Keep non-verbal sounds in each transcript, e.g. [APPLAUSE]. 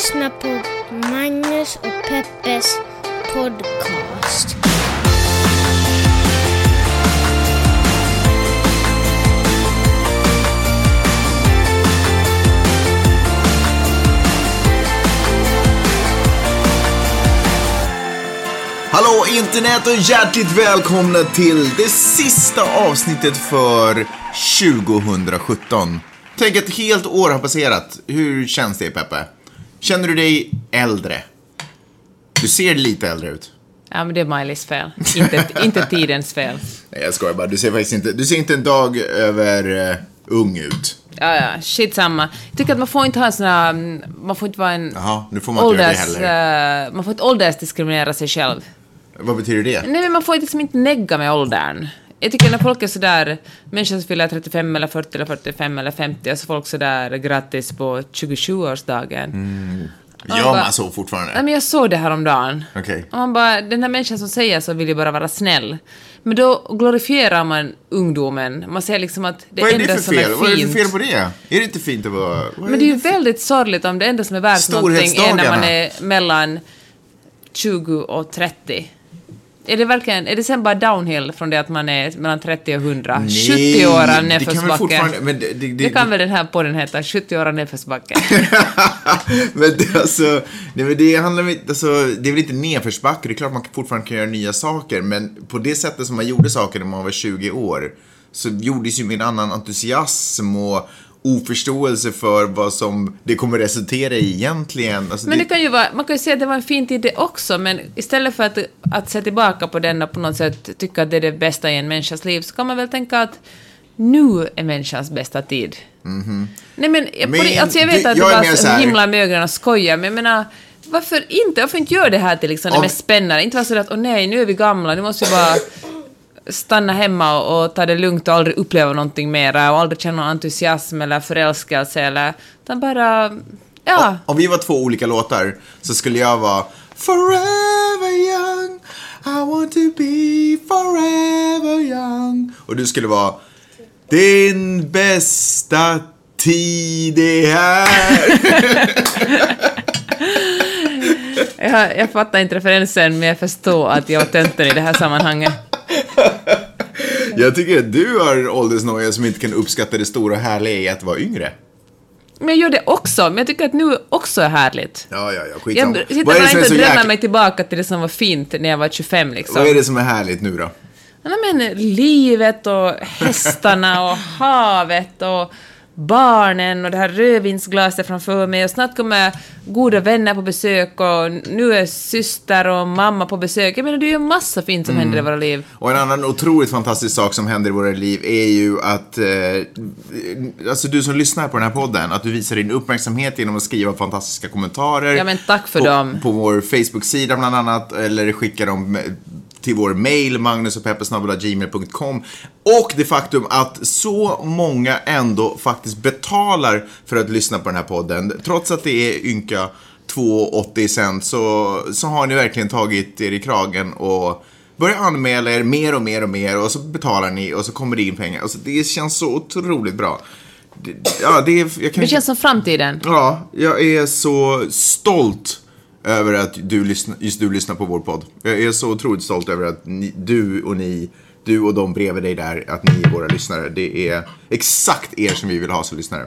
lyssnar på Magnus och Peppes podcast. Hallå internet och hjärtligt välkomna till det sista avsnittet för 2017. Tänk att ett helt år har passerat. Hur känns det Peppe? Känner du dig äldre? Du ser lite äldre ut. Ja, men det är Miley's fel. Inte, inte tidens fel. Nej, jag skojar bara. Du ser faktiskt inte, du ser inte en dag över uh, ung ut. Ja, ja, shit samma. Jag tycker att man får inte ha en sån här, mm, man får inte vara en Jaha, nu får man inte göra det heller. eh, man får inte åldersdiskriminera sig själv. Vad betyder det? Nej, men man får liksom inte negga med åldern. Jag tycker när folk är sådär, människor som fyller 35 eller 40 eller 45 eller 50, alltså folk sådär grattis på 27-årsdagen. Mm. Man Gör bara- man så fortfarande? Nej, men jag såg det här om dagen. Okej. Och man bara, den här människan som säger så vill ju bara vara snäll. Men då glorifierar man ungdomen. Man säger liksom att det det enda för som är Vad är det fint. för fel på det? Är det inte fint att vara... Men det är ju väldigt sorgligt om det enda som är värt någonting är när man är mellan 20 och 30. Är det verkligen, är det sen bara downhill från det att man är mellan 30 och 100? Nej, 70 år nedförsbacke. det, det, det, Det kan väl den här podden heta, 70 år nedförsbacke. [LAUGHS] men det, alltså, nej, men det handlar om, alltså, det är väl inte nedförsbacke, det är klart man fortfarande kan göra nya saker, men på det sättet som man gjorde saker när man var 20 år, så gjordes ju med en annan entusiasm och oförståelse för vad som det kommer resultera i egentligen. Alltså, Men det kan ju vara, man kan ju säga att det var en fin tid det också, men istället för att, att se tillbaka på den och på något sätt tycka att det är det bästa i en människas liv, så kan man väl tänka att nu är människans bästa tid. Nej men, jag. Men alltså jag vet det- att jag det var så här- himla och skoja, men jag menar, varför inte? Varför inte göra det här till liksom det Om- mest spännande? Inte vara så att åh nej, nu är vi gamla, nu måste vi bara stanna hemma och, och ta det lugnt och aldrig uppleva någonting mera och aldrig känna någon entusiasm eller förälskelse eller, utan bara, ja. Om vi var två olika låtar så skulle jag vara Forever young I want to be forever young Och du skulle vara Din bästa tid är här [LAUGHS] [LAUGHS] Jag, jag fattar inte referensen, men jag förstår att jag var tönten i det här sammanhanget. [LAUGHS] Jag tycker att du har åldersnoja som inte kan uppskatta det stora och härliga i att vara yngre. Men jag gör det också, men jag tycker att nu också är härligt. Ja, ja, ja, skitsamma. Jag sitter bara inte och drömmer jäkla... mig tillbaka till det som var fint när jag var 25 liksom. Vad är det som är härligt nu då? Nej, men livet och hästarna och havet och barnen och det här rödvinsglaset framför mig och snart kommer goda vänner på besök och nu är syster och mamma på besök. Jag menar, det är ju en massa fint som händer i våra liv. Och en annan otroligt fantastisk sak som händer i våra liv är ju att, eh, alltså du som lyssnar på den här podden, att du visar din uppmärksamhet genom att skriva fantastiska kommentarer. Ja, men tack för på, dem. På vår Facebook-sida bland annat, eller skicka dem till vår mail, magnusochpeppesnabelagmail.com. Och det faktum att så många ändå faktiskt betalar för att lyssna på den här podden. Trots att det är ynka 2,80 cent så, så har ni verkligen tagit er i kragen och börjar anmäla er mer och mer och mer och så betalar ni och så kommer det in pengar. Alltså, det känns så otroligt bra. Det, ja, det, är, jag kan Det känns som framtiden. Ja, jag är så stolt över att du lyssnar, just du lyssnar på vår podd. Jag är så otroligt stolt över att ni, du och ni, du och de bredvid dig där, att ni är våra lyssnare. Det är exakt er som vi vill ha som lyssnare.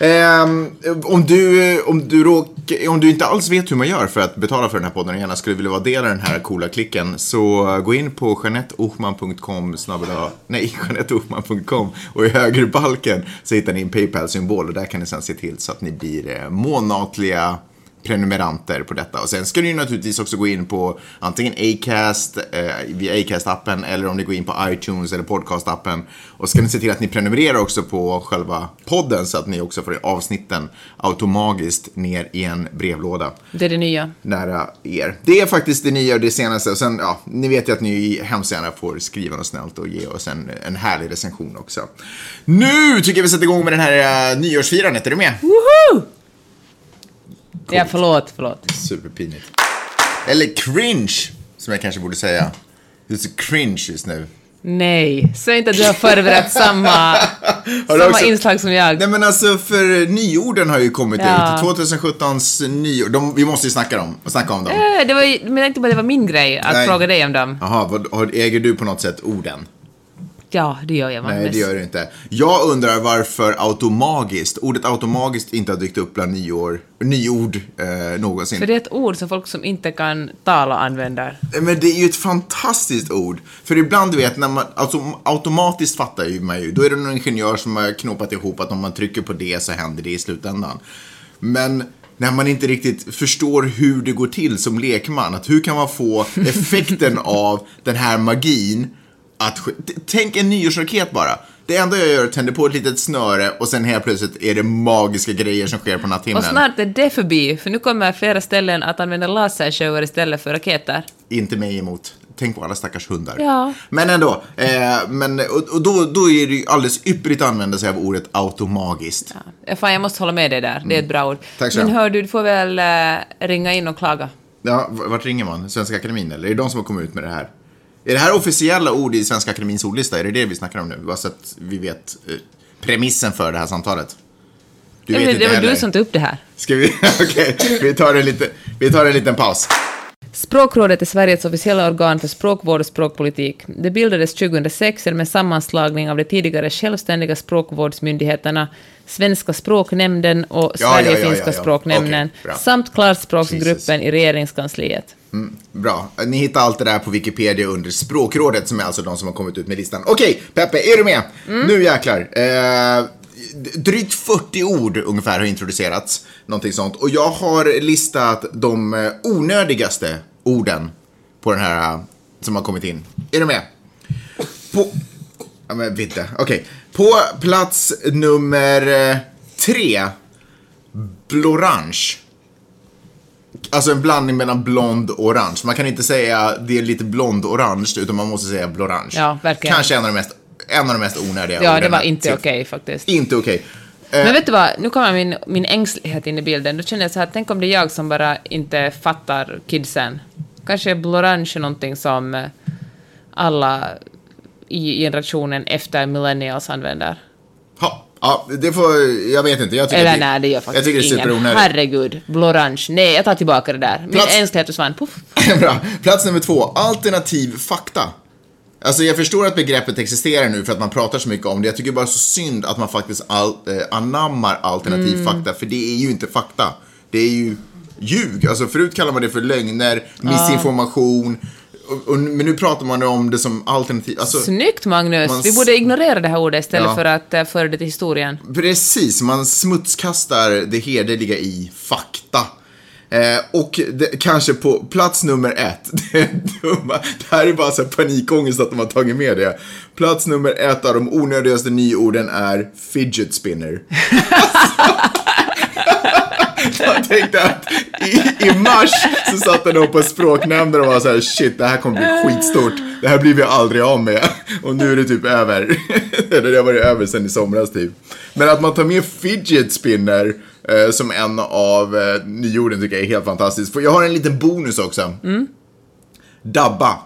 Um, om, du, om, du råk, om du inte alls vet hur man gör för att betala för den här podden och gärna skulle vilja vara del av den här coola klicken så gå in på janetteohman.com nej, [LAUGHS] janetteohman.com och i högerbalken så hittar ni en Paypal-symbol och där kan ni sedan se till så att ni blir eh, månatliga prenumeranter på detta. Och sen ska ni ju naturligtvis också gå in på antingen Acast, eh, via Acast-appen eller om ni går in på iTunes eller podcast-appen. Och ska ni se till att ni prenumererar också på själva podden så att ni också får avsnitten automatiskt ner i en brevlåda Det är det nya. nära er. Det är faktiskt det nya och det senaste. Och sen, ja, ni vet ju att ni hemskt gärna får skriva något snällt och ge oss en, en härlig recension också. Nu tycker jag vi sätter igång med den här uh, nyårsfirandet. Är du med? Woho! Ja, förlåt, förlåt. Superpinigt. Eller cringe, som jag kanske borde säga. Du är så cringe just nu. Nej, säg inte att du har förberett samma [LAUGHS] Samma också- inslag som jag. Nej men alltså för nyorden har ju kommit Ja. ut. 2017s nyord. De, vi måste ju snacka om, snacka om dem. Eh, Det var, ju- men jag tänkte bara det var min grej att Nej. fråga dig om dem. Jaha, äger du på något sätt orden? Ja, det gör jag. Nej, det gör du inte. Jag undrar varför automagiskt, ordet automagiskt inte har dykt upp bland nyår, nyord eh, någonsin. För det är ett ord som folk som inte kan tala använder. Men det är ju ett fantastiskt ord. För ibland, du vet, när man, alltså, automatiskt fattar ju man ju. Då är det någon ingenjör som har knåpat ihop att om man trycker på det så händer det i slutändan. Men när man inte riktigt förstår hur det går till som lekman, att hur kan man få effekten [LAUGHS] av den här magin att... Tänk en nyårsraket bara. Det enda jag gör är att tända på ett litet snöre och sen helt plötsligt är det magiska grejer som sker på natthimlen. Och snart är det förbi, för nu kommer flera ställen att använda lasershower istället för raketer. Inte mig emot. Tänk på alla stackars hundar. Ja. Men ändå. Eh, men, och, och då, då är det ju alldeles ypperligt att använda sig av ordet automagiskt. Ja, fan, jag måste hålla med dig där. Det är ett bra ord. Mm. Tack så Men hör du, du får väl eh, ringa in och klaga. Ja, vart ringer man? Svenska Akademin eller? Är det de som har kommit ut med det här? Är det här officiella ord i Svenska Akademins ordlista? Är det det vi snackar om nu? Bara så att vi vet eh, premissen för det här samtalet. Du Det vet var- inte det var heller. du som tog upp det här. Ska vi? [LAUGHS] Okej, vi, tar en liten, vi tar en liten paus. Språkrådet är Sveriges officiella organ för språkvård och språkpolitik. Det bildades 2006 genom en sammanslagning av de tidigare självständiga språkvårdsmyndigheterna Svenska språknämnden och Ja, ja, Sverige-finska ja, ja. språknämnden bra. samt klarspråksgruppen i regeringskansliet. Bra. Ni hittar allt det där på Wikipedia under Språkrådet som är alltså de som har kommit ut med listan. Okej, Peppe, är du med? Nu jäklar. Eh, drygt 40 ord ungefär har introducerats. Någonting sånt. Och jag har listat de eh, onödigaste orden på den här eh, som har kommit in. Är du med? På... Ja, men vidde. Okej. På plats nummer eh, tre. Blorange. Alltså en blandning mellan blond och orange. Man kan inte säga det är lite blond-orange, utan man måste säga blorange. Ja, verkligen. Kanske en av de mest, en av de mest onödiga Ja, det var inte se. okej faktiskt. Inte okej. Eh, Men vet du vad, nu kommer min, min ängslighet in i bilden. Då känner jag så här, tänk om det är jag som bara inte fattar kidsen. Kanske Blorange är någonting som eh, alla i generationen efter millennials använder. ha, ja, det får, jag vet inte. Jag tycker Eller det, nej, det gör jag faktiskt tycker det är ingen. superonödigt. Herregud, Blorange. Nej, jag tar tillbaka det där. Min Plats- ängslighet försvann. Puff. [LAUGHS] Bra. Plats nummer två, alternativ fakta. Alltså jag förstår att begreppet existerar nu för att man pratar så mycket om det. Jag tycker bara så synd att man faktiskt all, eh, anammar alternativ Mm. fakta, för det är ju inte fakta. Det är ju ljug. Alltså förut kallade man det för lögner, missinformation. Och, och, men nu pratar man om det som alternativ. Alltså, Snyggt, Magnus. man Vi borde ignorera det här ordet istället Ja. för att uh, föra det till historien. Precis, man smutskastar det hederliga i fakta. Eh, och det, kanske på plats nummer ett, [LAUGHS] det dumma, det här är bara så här panikångest att de har tagit med det. Plats nummer ett av de onödigaste nyorden är fidget spinner. [LAUGHS] Jag tänkte att i, i mars så satt de på språknämnden och var så här shit det här kommer bli skitstort. Det här blir vi aldrig av med. [LAUGHS] Och nu är det typ över. Eller det har varit över sen i somras typ. Men att man tar med fidget spinner eh, som en av eh, nyorden tycker jag är helt fantastiskt. För jag har en liten bonus också. Dabba.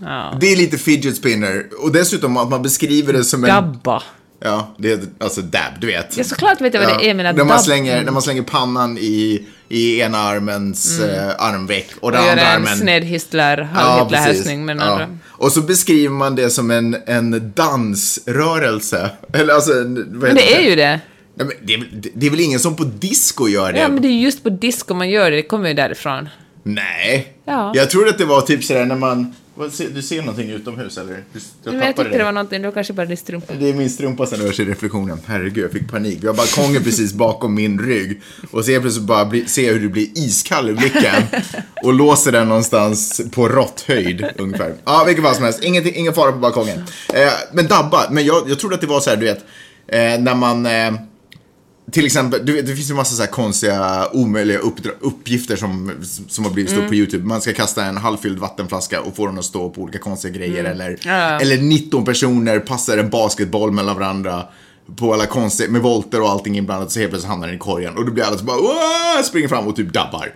Ja. Det är lite fidget spinner. Och dessutom att man beskriver det som en... Dabba. Ja, det är alltså dab, du vet. Ja, såklart vet jag vad det är, men att när, man slänger, när man slänger pannan i, i ena armens eh, armveck och Och den andra en armen... sned Hitler, Ja, halv precis. Hitler-hälsning med den Ja. andra. Och så beskriver man det som en, en dansrörelse. Eller alltså, en, vad Men heter det är ju det. Ja, men det, är, det är väl ingen som på disco gör det? Ja, men det är ju just på disco man gör det. Det kommer ju därifrån. Nej. Ja. Jag tror att det var typ sådär när man... Vad, du ser någonting utomhus eller? Du, jag Men jag tyckte det var någonting, det var kanske bara din strumpa. Det är min strumpa som rör sig i reflektionen. Herregud, jag fick panik. Vi har balkongen precis bakom min rygg. Och så plötsligt bara bli, ser jag hur det blir iskall i blicken. Och låser den någonstans på råtthöjd ungefär. Ja, vilken fall som helst. Ingenting, ingen fara på balkongen. Eh, men dabba, men jag, jag trodde att det var så här, du vet, eh, när man... Eh, till exempel, du vet, det finns ju massa så här konstiga, omöjliga uppgifter som, som har blivit stort på YouTube. Man ska kasta en halvfylld vattenflaska och få den att stå på olika konstiga grejer. Eller, Ja. eller 19 personer passar en basketboll mellan varandra på alla konstiga, med volter och allting inblandat. Så helt plötsligt hamnar den i korgen. Och då blir alla så bara "Åh!" springer fram och typ dabbar.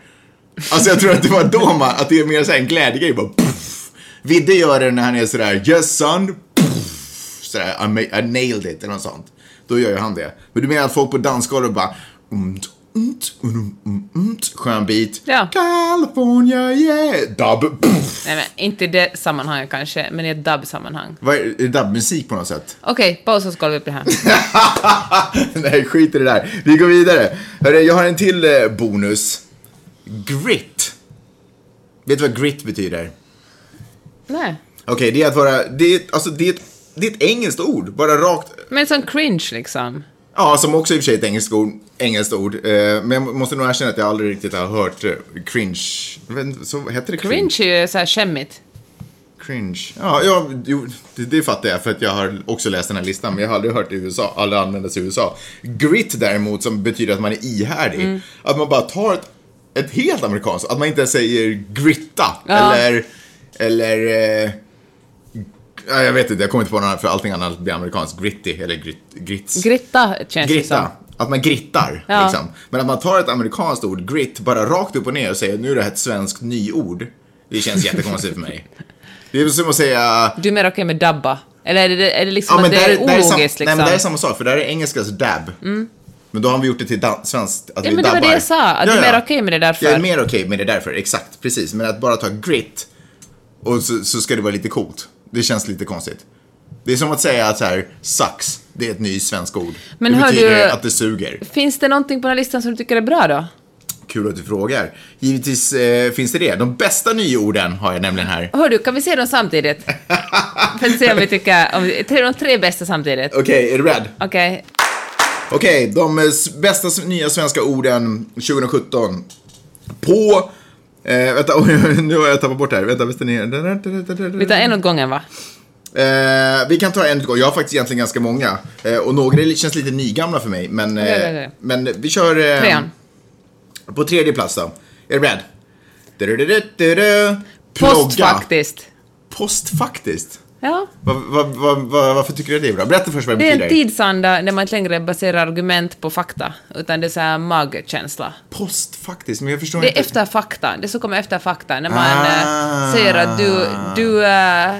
Alltså jag tror att det var då man, att det är mer så här en glädjegrej. Bara, puff. Vidde gör det när han är sådär, yes son, puff, sådär, I, I nailed it eller något sånt. Då gör ju han det. Men du menar att folk på dansgolvet bara, umt, umt, um, um, umt, skön beat. Ja. California yeah. Dub. Pff. Nej men inte i det sammanhanget kanske, men i ett dubb-sammanhang. Vad är, är det dubbmusik på något sätt? Okej, pausa så kollar vi på det här. [LAUGHS] Nej, skit i det där. Vi går vidare. Hörru, jag har en till eh, bonus. Grit. Vet du vad grit betyder? Nej. Okej, det är att vara... Det är, alltså, det, är ett, det är ett engelskt ord. Bara rakt... Men sån cringe liksom. Ja, som också i och för sig är ett engelskt ord. Engelskt ord. Eh, men jag måste nog erkänna att jag aldrig riktigt har hört eh, cringe. Inte, Så heter det cringe? Cringe är ju såhär skämmigt. Cringe. Ja, ja jo, det, det fattar jag för att jag har också läst den här listan, men jag har aldrig hört det i USA, aldrig användas i USA. Grit däremot, som betyder att man är ihärdig. Att man bara tar ett, ett helt amerikanskt, att man inte säger gritta Ja. eller, eller eh, ja, jag vet inte, jag kommer inte på något annat för allting annat blir amerikanskt. Gritty eller grit, grits. Gritta känns det som. Att man grittar. Ja. Liksom. Men att man tar ett amerikanskt ord, grit, bara rakt upp och ner och säger nu är det här ett svenskt nyord. Det känns [LAUGHS] jättekonstigt för mig. Det är som att säga... Du är mer okej med dabba? Eller är det, är det liksom att det där är där sam- ologiskt Nej, liksom? men det här är samma sak, för det här är engelskans dab. Men då har vi gjort det till svenskt, att Ja, vi men det var dabbar. det jag sa, att du är mer okej med det därför. Jag är mer okej med det därför, exakt, precis. Men att bara ta grit och så, så ska det vara lite coolt. Det känns lite konstigt. Det är som att säga att så här, sucks, det är ett nytt svenskt ord. Men det betyder du- att det suger. Finns det någonting på den här listan som du tycker är bra då? Kul att du frågar. Givetvis eh, finns det det. De bästa nyorden har jag nämligen här. Hör du, kan vi se dem samtidigt? [LAUGHS] För att se om vi tycker, om vi, de tre bästa samtidigt. Okej, är du beredd? Okej. Okej, de eh, s- bästa nya svenska orden 2017. På... Eh, vänta, [LAUGHS] oj, nu har jag tappat bort det här. Vänta, vänta ner. Vi tar en åt gången va? Eh, vi kan ta en gång. Jag har faktiskt egentligen ganska många. Eh, och några känns lite nygamla för mig. Men, eh, Okej, okej, okej. men vi kör... Eh, Trean. På tredje plats då. Är du beredd? Du-du-du-du-du. Post Plogga. faktiskt. Post faktiskt. Ja. Va, va, va, va, varför tycker du det är bra? Berätta först vad det Det är en betyder. tidsanda där man inte längre baserar argument på fakta, utan det är så här magkänsla. Post faktiskt, men jag förstår Det är inte. efter fakta, det som kommer efter fakta, när man Ah. eh, säger att du, du, eh,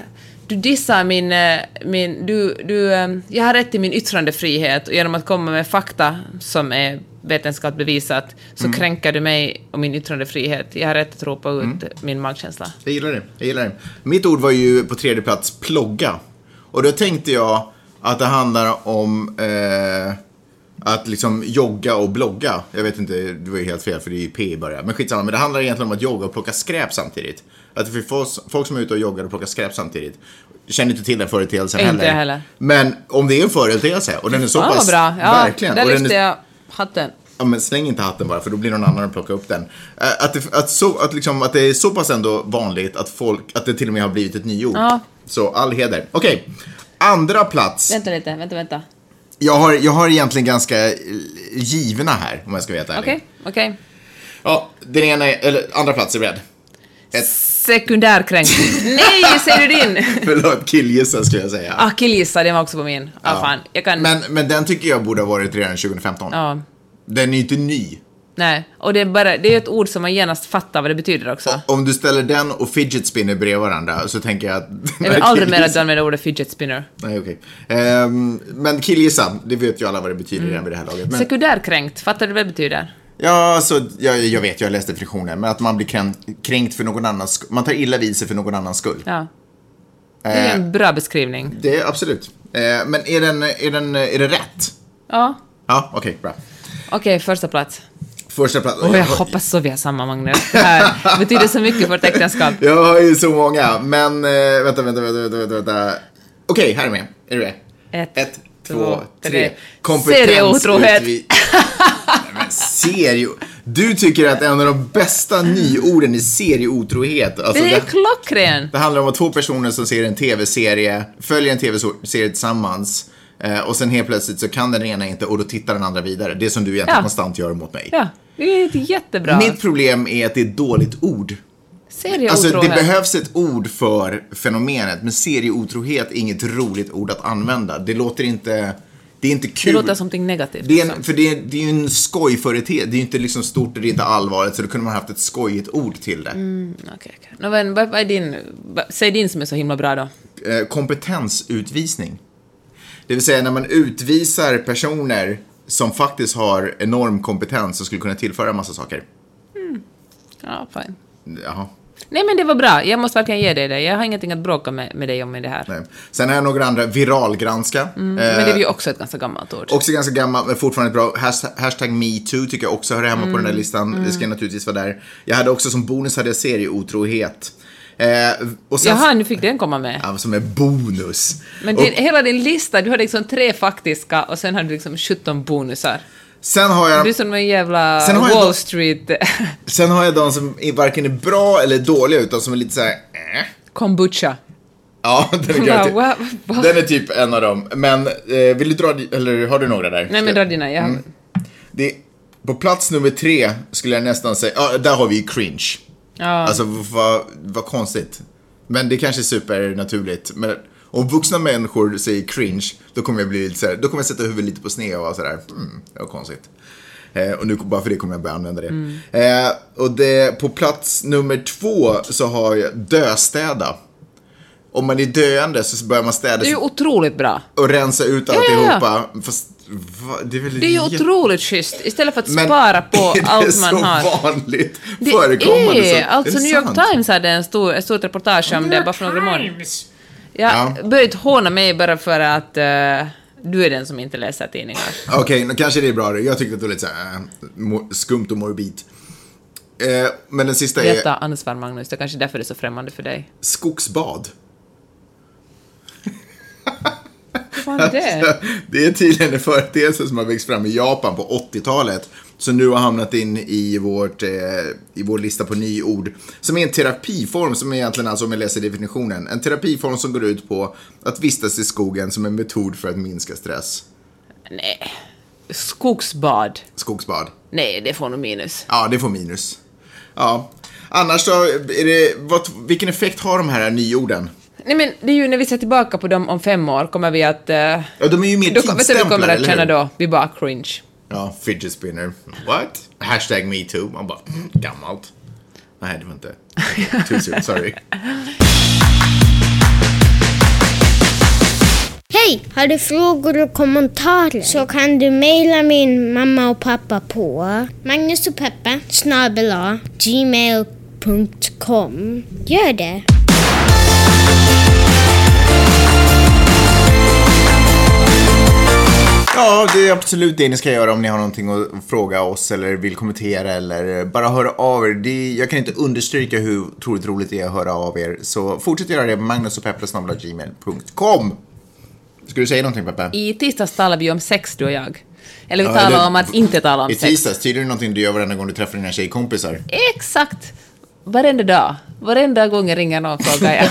du dissar min, eh, min du, du, jag har rätt till min yttrandefrihet genom att komma med fakta som är vetenskapligt bevisat så Mm. kränker du mig och min yttrandefrihet. Jag har att ropa ut Mm. min magkänsla. Jag gillar det. Jag gillar det. Mitt ord var ju på tredje plats plogga. Och då tänkte jag att det handlar om eh, att liksom jogga och blogga. Jag vet inte, det var ju helt fel för det är ju P i början. Men skitsamma, men det handlar egentligen om att jogga och plocka skräp samtidigt. Att det finns folk, som är ute och joggar och plockar skräp samtidigt. Känner inte till den företeelsen Inte heller. heller. Men om det är en företeelse och den är så Ja, pass... bra. Ja, verkligen. där lyfte jag hatten. Ja, men släng inte hatten bara, för då blir någon annan att plocka upp den. Eh, Att det, att, så, att, liksom, att det är så pass ändå vanligt att folk, att det till och med har blivit ett nyord. Ja. Så all heder. Okej, andra plats. Vänta lite, vänta, vänta. Jag har, jag har egentligen ganska eh, givna här, om jag ska vara helt ärlig. Okej, okej. Ja, den ena, är- eller andra plats är beredd. Ett, Sekundärkränkt. Nej, säger du din? [LAUGHS] förlåt, killgissa skulle jag säga. Ah, killgissa, den var också på min. Ah, Ja. fan. Jag kan... Men, men den tycker jag borde ha varit redan 2015. Ja. Den är ju inte ny. Nej, och det är bara, det är ett ord som man genast fattar vad det betyder också. Om du ställer den och fidget spinner bredvid varandra så tänker jag att... Jag vill [LAUGHS] aldrig mer att du använder ordet fidget spinner. Nej, okej. Ehm, men killgissa, det vet ju alla vad det betyder Mm. redan vid det här laget. Men, Sekundärkränkt, fattar du vad det betyder? Ja, alltså, jag, jag vet, jag har läst definitionen, men att man blir kränkt, för någon annans skull. Man tar illa vid sig för någon annans skull. Ja. Det är Eh, en bra beskrivning. det är absolut. Eh, men är den, är den, är det rätt? Ja. Ja, okej, bra. Okej, första plats. Första plats. Åh, jag hoppas så vi har samma, Magnus. Det här [LAUGHS] betyder så mycket för vårt äktenskap. Jag har ju så många, men eh, vänta, vänta, vänta, vänta, vänta. Okej, här är med. Är du med? Ett, Ett, två, tre. tre. Kompetens- Serieotrohet. utvi- Nej, men serio. Du tycker att en av de bästa nyorden är serieotrohet. Alltså, Det är klockren! det handlar om att två personer som ser en tv-serie, följer en tv-serie tillsammans. eh, Och sen helt plötsligt så kan den ena inte och då tittar den andra vidare. Det som du egentligen Ja. konstant gör mot mig. Ja, det är jättebra. Mitt problem är att det är ett dåligt ord. Alltså det behövs ett ord för fenomenet, men serieotrohet är inget roligt ord att använda. Det låter inte, det är inte det kul. låter som någonting negativt. det är en, liksom. för det är, det är ju en skojföreteelse, det är ju inte liksom stort och det är inte allvarligt, så då kunde man haft ett skojigt ord till det. Mm, Okej, okej. Nå, vad, är din... Säg din som är så himla bra då. Eh, kompetensutvisning. Det vill säga när man utvisar personer som faktiskt har enorm kompetens och skulle kunna tillföra massa saker. Ja, fine. Jaha. Nej men det var bra, jag måste verkligen ge dig det. Jag har ingenting att bråka med, med dig om i det här. Nej. Sen har jag några andra, viralgranska. Eh, Men det är ju också ett ganska gammalt ord. Också ganska gammal, men fortfarande bra. Hashtag, hashtag metoo tycker jag också hör hemma på Mm. den där listan. Det ska naturligtvis vara där. Jag hade också som bonus hade jag serieotrohet. Eh, och sen, Jaha, nu fick den komma med. Ja, som en bonus. Men och, din, hela din lista, du hade liksom tre faktiska och sen hade du liksom 17 bonusar. Sen, har Du är jag, som en jävla Sen har jag Wall Street [LAUGHS] sen har jag de som är varken är bra eller dåliga, utan som är lite så här. Eh. kombucha. Ja, [LAUGHS] den är, garanti- va- va? den är typ en av dem. Men eh, vill du dra, eller har du några där? Nej men dra dina, jag... Mm. Det, på plats nummer tre skulle jag nästan säga, ja, där har vi ju cringe. Ja. Alltså vad, vad konstigt. Men det kanske är supernaturligt. Men om vuxna människor säger cringe, då kommer jag bli lite så här, då kommer jag sätta huvudet lite på sned och vara sådär, hmm, det var konstigt. Eh, och nu bara för det kommer jag börja använda det. Mm. Eh, och det, på plats nummer två så har jag döstäda. Om man är döende så börjar man städa Det är ju otroligt bra. och rensa ut ja, ja. alltihopa. Fast, va, det är väl Det är ju otroligt schysst. Istället för att Men spara på [LAUGHS] är det allt man så har. vanligt Det förekommande? så- är, alltså det New York sant? Times hade en stor, ett stort reportage om det bara för några månader. Jag Ja. började håna mig bara för att eh, du är den som inte läser tidningar. Okej, nu kanske det är bra. Jag tyckte att det var lite så här, mo- skumt och morbid. Eh, men den sista är Detta ansvar Magnus, det är kanske därför det är så främmande för dig. skogsbad. Vad fan är det? [LAUGHS] Det är tydligen en företeelse som har växt fram i Japan på 80-talet. Som nu har hamnat in i, vårt, eh, i vår lista på nyord. Som är en terapiform som är egentligen, alltså om jag läser definitionen, en terapiform som går ut på att vistas i skogen som en metod för att minska stress. Nej. Skogsbad. Skogsbad. Nej, det får nog minus. Ja, det får minus. Ja. Annars då, är det, vad, vilken effekt har de här nyorden? Nej men det är ju när vi ser tillbaka på dem om fem år kommer vi att... Uh, Ja, de är ju mer då, vet du, vi kommer att eller känna hur? då, vi bara cringe. Ja, fidget spinner. What? Hashtag me too. Man bara, mm, gammalt. Nej, det var inte. [LAUGHS] Too soon, sorry. Hej! Har du frågor och kommentarer så kan du mejla min mamma och pappa på Magnus och Peppe snabel-a gmail.com. Gör det! Ja, det är absolut det ni ska göra om ni har någonting att fråga oss eller vill kommentera eller bara höra av er. Det, jag kan inte understryka hur otroligt roligt det är att höra av er. Så fortsätt göra det. magnusogpeppe.gmail.com Ska du säga någonting Peppe? I tisdags talade vi om sex, du och jag. Eller vi Ja, talade om att inte tala om I sex. tisdags, tydligen någonting du gör varenda gång du träffar dina tjejkompisar. Exakt! Varenda dag. Varenda gång jag ringer någon frågar jag.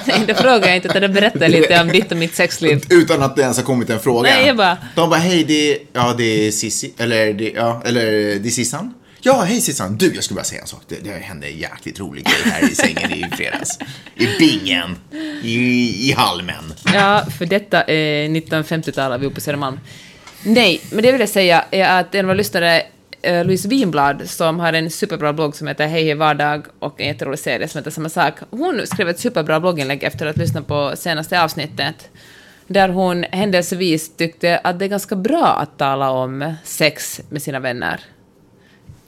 [LAUGHS] Nej, då frågar jag inte, utan då berättar jag lite om ditt och mitt sexliv. Utan att det ens har kommit en fråga. Nej, jag bara- De bara, hej, det är, ja, det är Sissi, eller, det, ja, eller det är Sissan. Ja, hej Sissan. Du, jag skulle bara säga en sak. Det, det hände en jäkligt rolig grej här i sängen i fredags. I bingen. I, i halmen. Ja, för detta är 1950-talet vi är på Södermalm. Nej, men det vill jag säga är att en av våra lyssnare, Eh, Louise Winblad, som har en superbra blogg som heter Hej hej vardag och en jätterolig serie som heter samma sak, hon skrev ett superbra blogginlägg efter att ha lyssnat på senaste avsnittet, där hon händelsevis tyckte att det är ganska bra att tala om sex med sina vänner.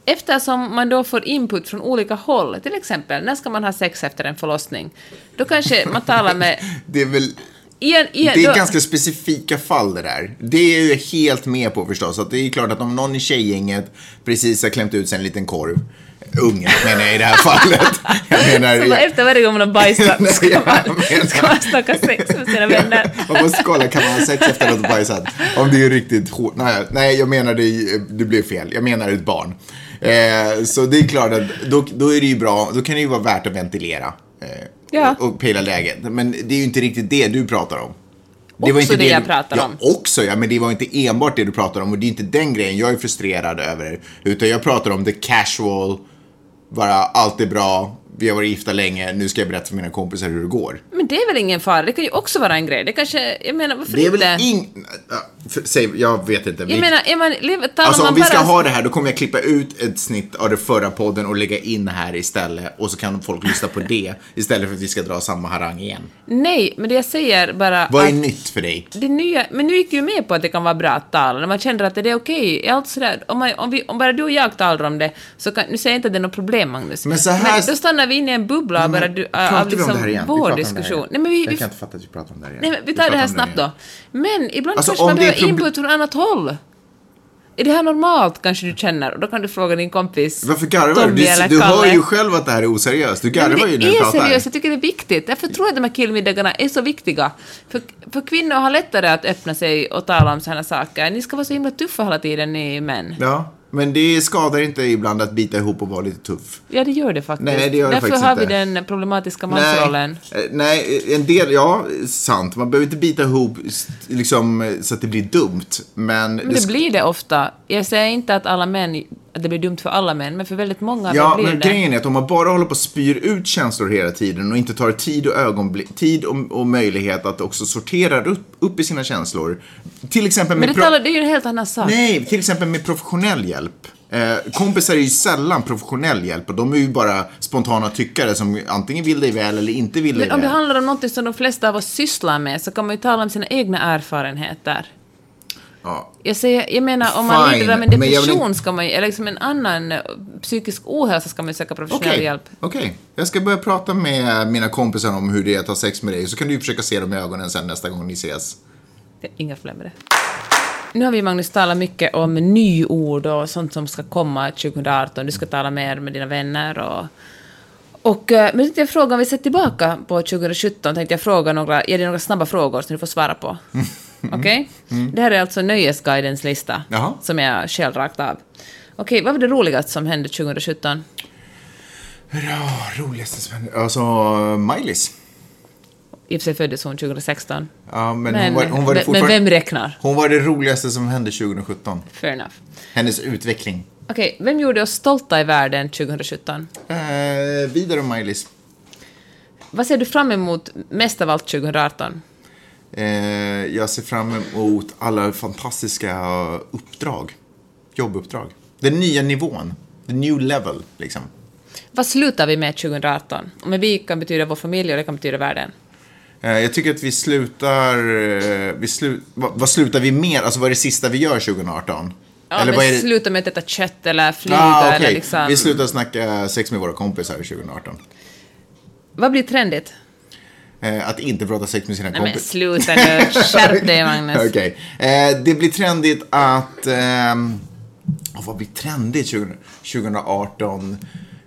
Eftersom man då får input från olika håll, till exempel när ska man ha sex efter en förlossning, då kanske man talar med... [LAUGHS] Det är väl... Igen, igen, Det är då, ganska specifika fall det där. Det är jag helt med på förstås. Att det är klart att om någon i tjejgänget precis har klämt ut sig en liten korv, ungen menar jag i det här fallet. [LAUGHS] Jag menar, Så bara efter varje gång man har bajsat [LAUGHS] Nej, ska jag man, menar- ska man snacka sex med sina vänner. Man måste kolla, kan man ha sex efter att ha bajsat? Om det är riktigt hårt. Nej, nej jag menar det, det blev fel. Jag menar ett barn. Eh, så det är klart att då, då är det ju bra, då kan det ju vara värt att ventilera. Eh, Ja. och, pejla läget. Men det är ju inte riktigt det du pratar om. Också det jag du, pratar ja, om. också ja, men det var inte enbart det du pratar om och det är inte den grejen jag är frustrerad över. Utan jag pratar om the casual, bara allt är bra, vi har varit gifta länge, nu ska jag berätta för mina kompisar hur det går. Men det är väl ingen fara, det kan ju också vara en grej. Det kanske, jag menar varför Det är inte? väl ing... För, säg, jag vet inte. Vi, Jag menar, är man, lev- talar alltså man om vi bara... ska ha det här, då kommer jag klippa ut ett snitt av den förra podden och lägga in här istället. Och så kan folk lyssna på det istället för att vi ska dra samma harang igen. Nej, men det jag säger bara Vad är nytt för dig? det nya, men nu gick du ju med på att det kan vara bra att tala, när man känner att det är okej. Allt sådär, om, man, om, vi, om bara du och jag talar om det, så kan, nu säger jag inte att det är något problem, Magnus. Men så här- då stannar vi inne i en bubbla och bara du, Pratar av vi om liksom det? Vi vår det diskussion. Nej, men vi, jag vi, kan inte fatta att vi pratar om det här igen. nej, men vi tar pratar det här snabbt då. Men ibland Alltså, kanske man det är behöver input från annat håll. Är det här normalt, kanske du känner? Och då kan du fråga din kompis Varför garvar du? Du, du hör ju själv att det här är oseriöst. Du garvar men ju det när du är pratar. seriöst, jag tycker det är viktigt. Därför tror jag att de här killmiddagarna är så viktiga. För, för kvinnor har lättare att öppna sig och tala om sådana saker. Ni ska vara så himla tuffa hela tiden, ni män. Ja, men det skadar inte ibland att bita ihop och vara lite tuff. Ja, det gör det faktiskt. Nej, det gör det Därför faktiskt har inte. vi den problematiska mansrollen. Nej, eh, nej, en del, ja, sant. Man behöver inte bita ihop liksom, så att det blir dumt. Men, Men det sk- blir det ofta. Jag säger inte att alla män, att det blir dumt för alla män, men för väldigt många Ja, blir men det. grejen är att om man bara håller på och spyr ut känslor hela tiden och inte tar tid och ögonblick, tid och, och möjlighet att också sortera upp, upp i sina känslor. Till exempel med Men det, talar, det är ju en helt annan sak. Nej, till exempel med professionell hjälp. Eh, kompisar är ju sällan professionell hjälp och de är ju bara spontana tyckare som antingen vill dig väl eller inte vill dig Men om det väl. handlar om något som de flesta av oss sysslar med så kan man ju tala om sina egna erfarenheter. Ja. Jag, säger, jag menar, om man Fine, lider av en vill depression inte- ska man ju, eller liksom en annan eh, psykisk ohälsa ska man ju söka professionell Okej, hjälp. okej. Jag ska börja prata med mina kompisar om hur det är att ha sex med dig så kan du försöka se dem i ögonen sen nästa gång ni ses. Inga problem med det. Nu har vi, Magnus, talat mycket om nyord och sånt som ska komma 2018. Du ska tala mer med dina vänner och... och eh, men tänkte jag fråga, om vi ser tillbaka på 2017, tänkte jag fråga några, ge dig några snabba frågor som du får svara på. [LAUGHS] Okej? Det här är alltså Nöjesguidens lista, Mm. Jaha. som jag själv rakt av. Okej, vad var det roligaste som hände 2017? Ja, roligaste som hände. Alltså, Miley's. I och för sig föddes hon 2016. Ja, men, Men, hon, var, hon, var det men, men vem räknar? hon var det roligaste som hände 2017. Fair enough. Hennes utveckling. Okej, vem gjorde oss stolta i världen 2017? Eh, vidare om Miley's. Vad ser du fram emot mest av allt 2018? Eh, jag ser fram emot alla fantastiska uppdrag. Jobbuppdrag. Den nya nivån. The new level, liksom. Vad slutar vi med 2018? Och med vi kan betyda vår familj och det kan betyda världen. Eh, jag tycker att vi slutar... Eh, vi slu, vad, vad slutar vi med? Alltså vad är det sista vi gör 2018? Ja, Eller vad är det? sluta med att äta kött eller flyga Ah, eller okej. liksom... Vi slutar snacka sex med våra kompisar 2018. Vad blir trendigt? Eh, att inte prata sex med sina Nej men kompisar. sluta nu, skärp dig [LAUGHS] Magnus. Okej. Eh, det blir trendigt att... oh, vad blir trendigt 20, 2018?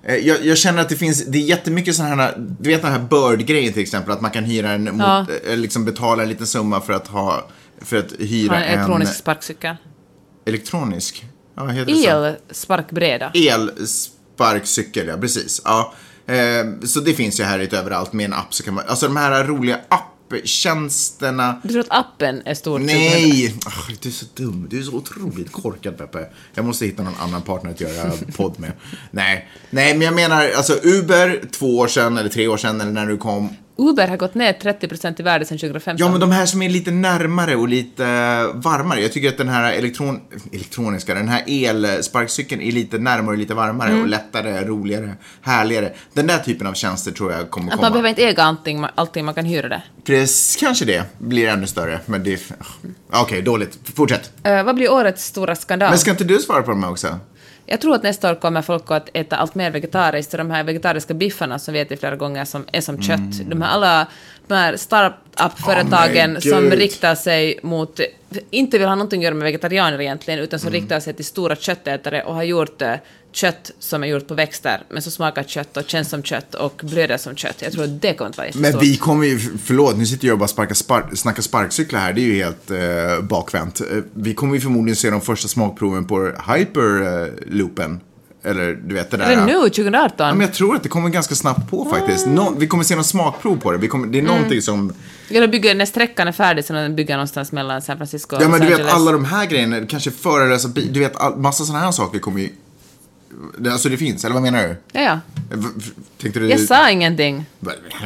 Eh, jag, jag känner att det finns, det är jättemycket sådana här, du vet den här Bird-grejen till exempel, att man kan hyra en, mot, Ja. eh, liksom betala en liten summa för att ha, för att hyra en elektronisk en sparkcykel. elektronisk, ja, heter det så? Elsparkbräda. Elsparkcykel, ja precis. Ja. Eh, så det finns ju här lite överallt med en app så kan man, alltså de här roliga apptjänsterna Du tror att appen är stor? 2000? Nej! Ah, du är så dum. Du är så otroligt korkad, Peppe. Jag måste hitta någon annan partner att göra [LAUGHS] podd med. Nej, Nej men jag menar, alltså Uber, två år sedan eller tre år sedan eller när du kom. Uber har gått ner 30% i värde sedan 2015. Ja, men de här som är lite närmare och lite varmare. Jag tycker att den här elektron elektroniska, den här elsparkcykeln är lite närmare och lite varmare Mm. och lättare, roligare, härligare. Den där typen av tjänster tror jag kommer Att komma. man behöver inte äga allting, allting man kan hyra det. Precis, kanske det blir ännu större, men det... Okej, dåligt. Fortsätt. Eh, vad blir årets stora skandal? Men ska inte du svara på de här också? Jag tror att nästa år kommer folk att äta allt mer vegetariskt. De här vegetariska biffarna som vi ätit flera gånger som är som kött. De här alla de här startup-företagen men som riktar sig mot, inte vill ha någonting att göra med vegetarianer egentligen, utan som Mm. riktar sig till stora köttätare och har gjort eh, kött som är gjort på växter, men som smakar kött och känns som kött och blöder som kött. Jag tror att det kommer att vara Men jättestort. vi kommer ju, förlåt, nu sitter jag och bara sparkar spark, snackar sparkcyklar här, det är ju helt eh, bakvänt. Eh, vi kommer ju förmodligen se de första smakproven på Hyperloopen. Eller du vet det där. Är det nu, 2018? Ja, men jag tror att det kommer ganska snabbt på faktiskt. Nå, vi kommer se någon smakprov på det. Kommer, det är någonting som... Ja, de bygger, när sträckan är färdig så de bygger någonstans mellan San Francisco och Ja men Los du vet Angeles. alla de här grejerna, kanske förarlösa bil, du vet all, massa sådana här saker kommer ju Alltså det finns, eller vad menar du? Ja, ja. Tänkte du... Jag sa ingenting.